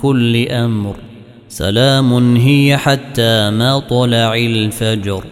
كل أمر. سلام هي حتى ما طلع الفجر.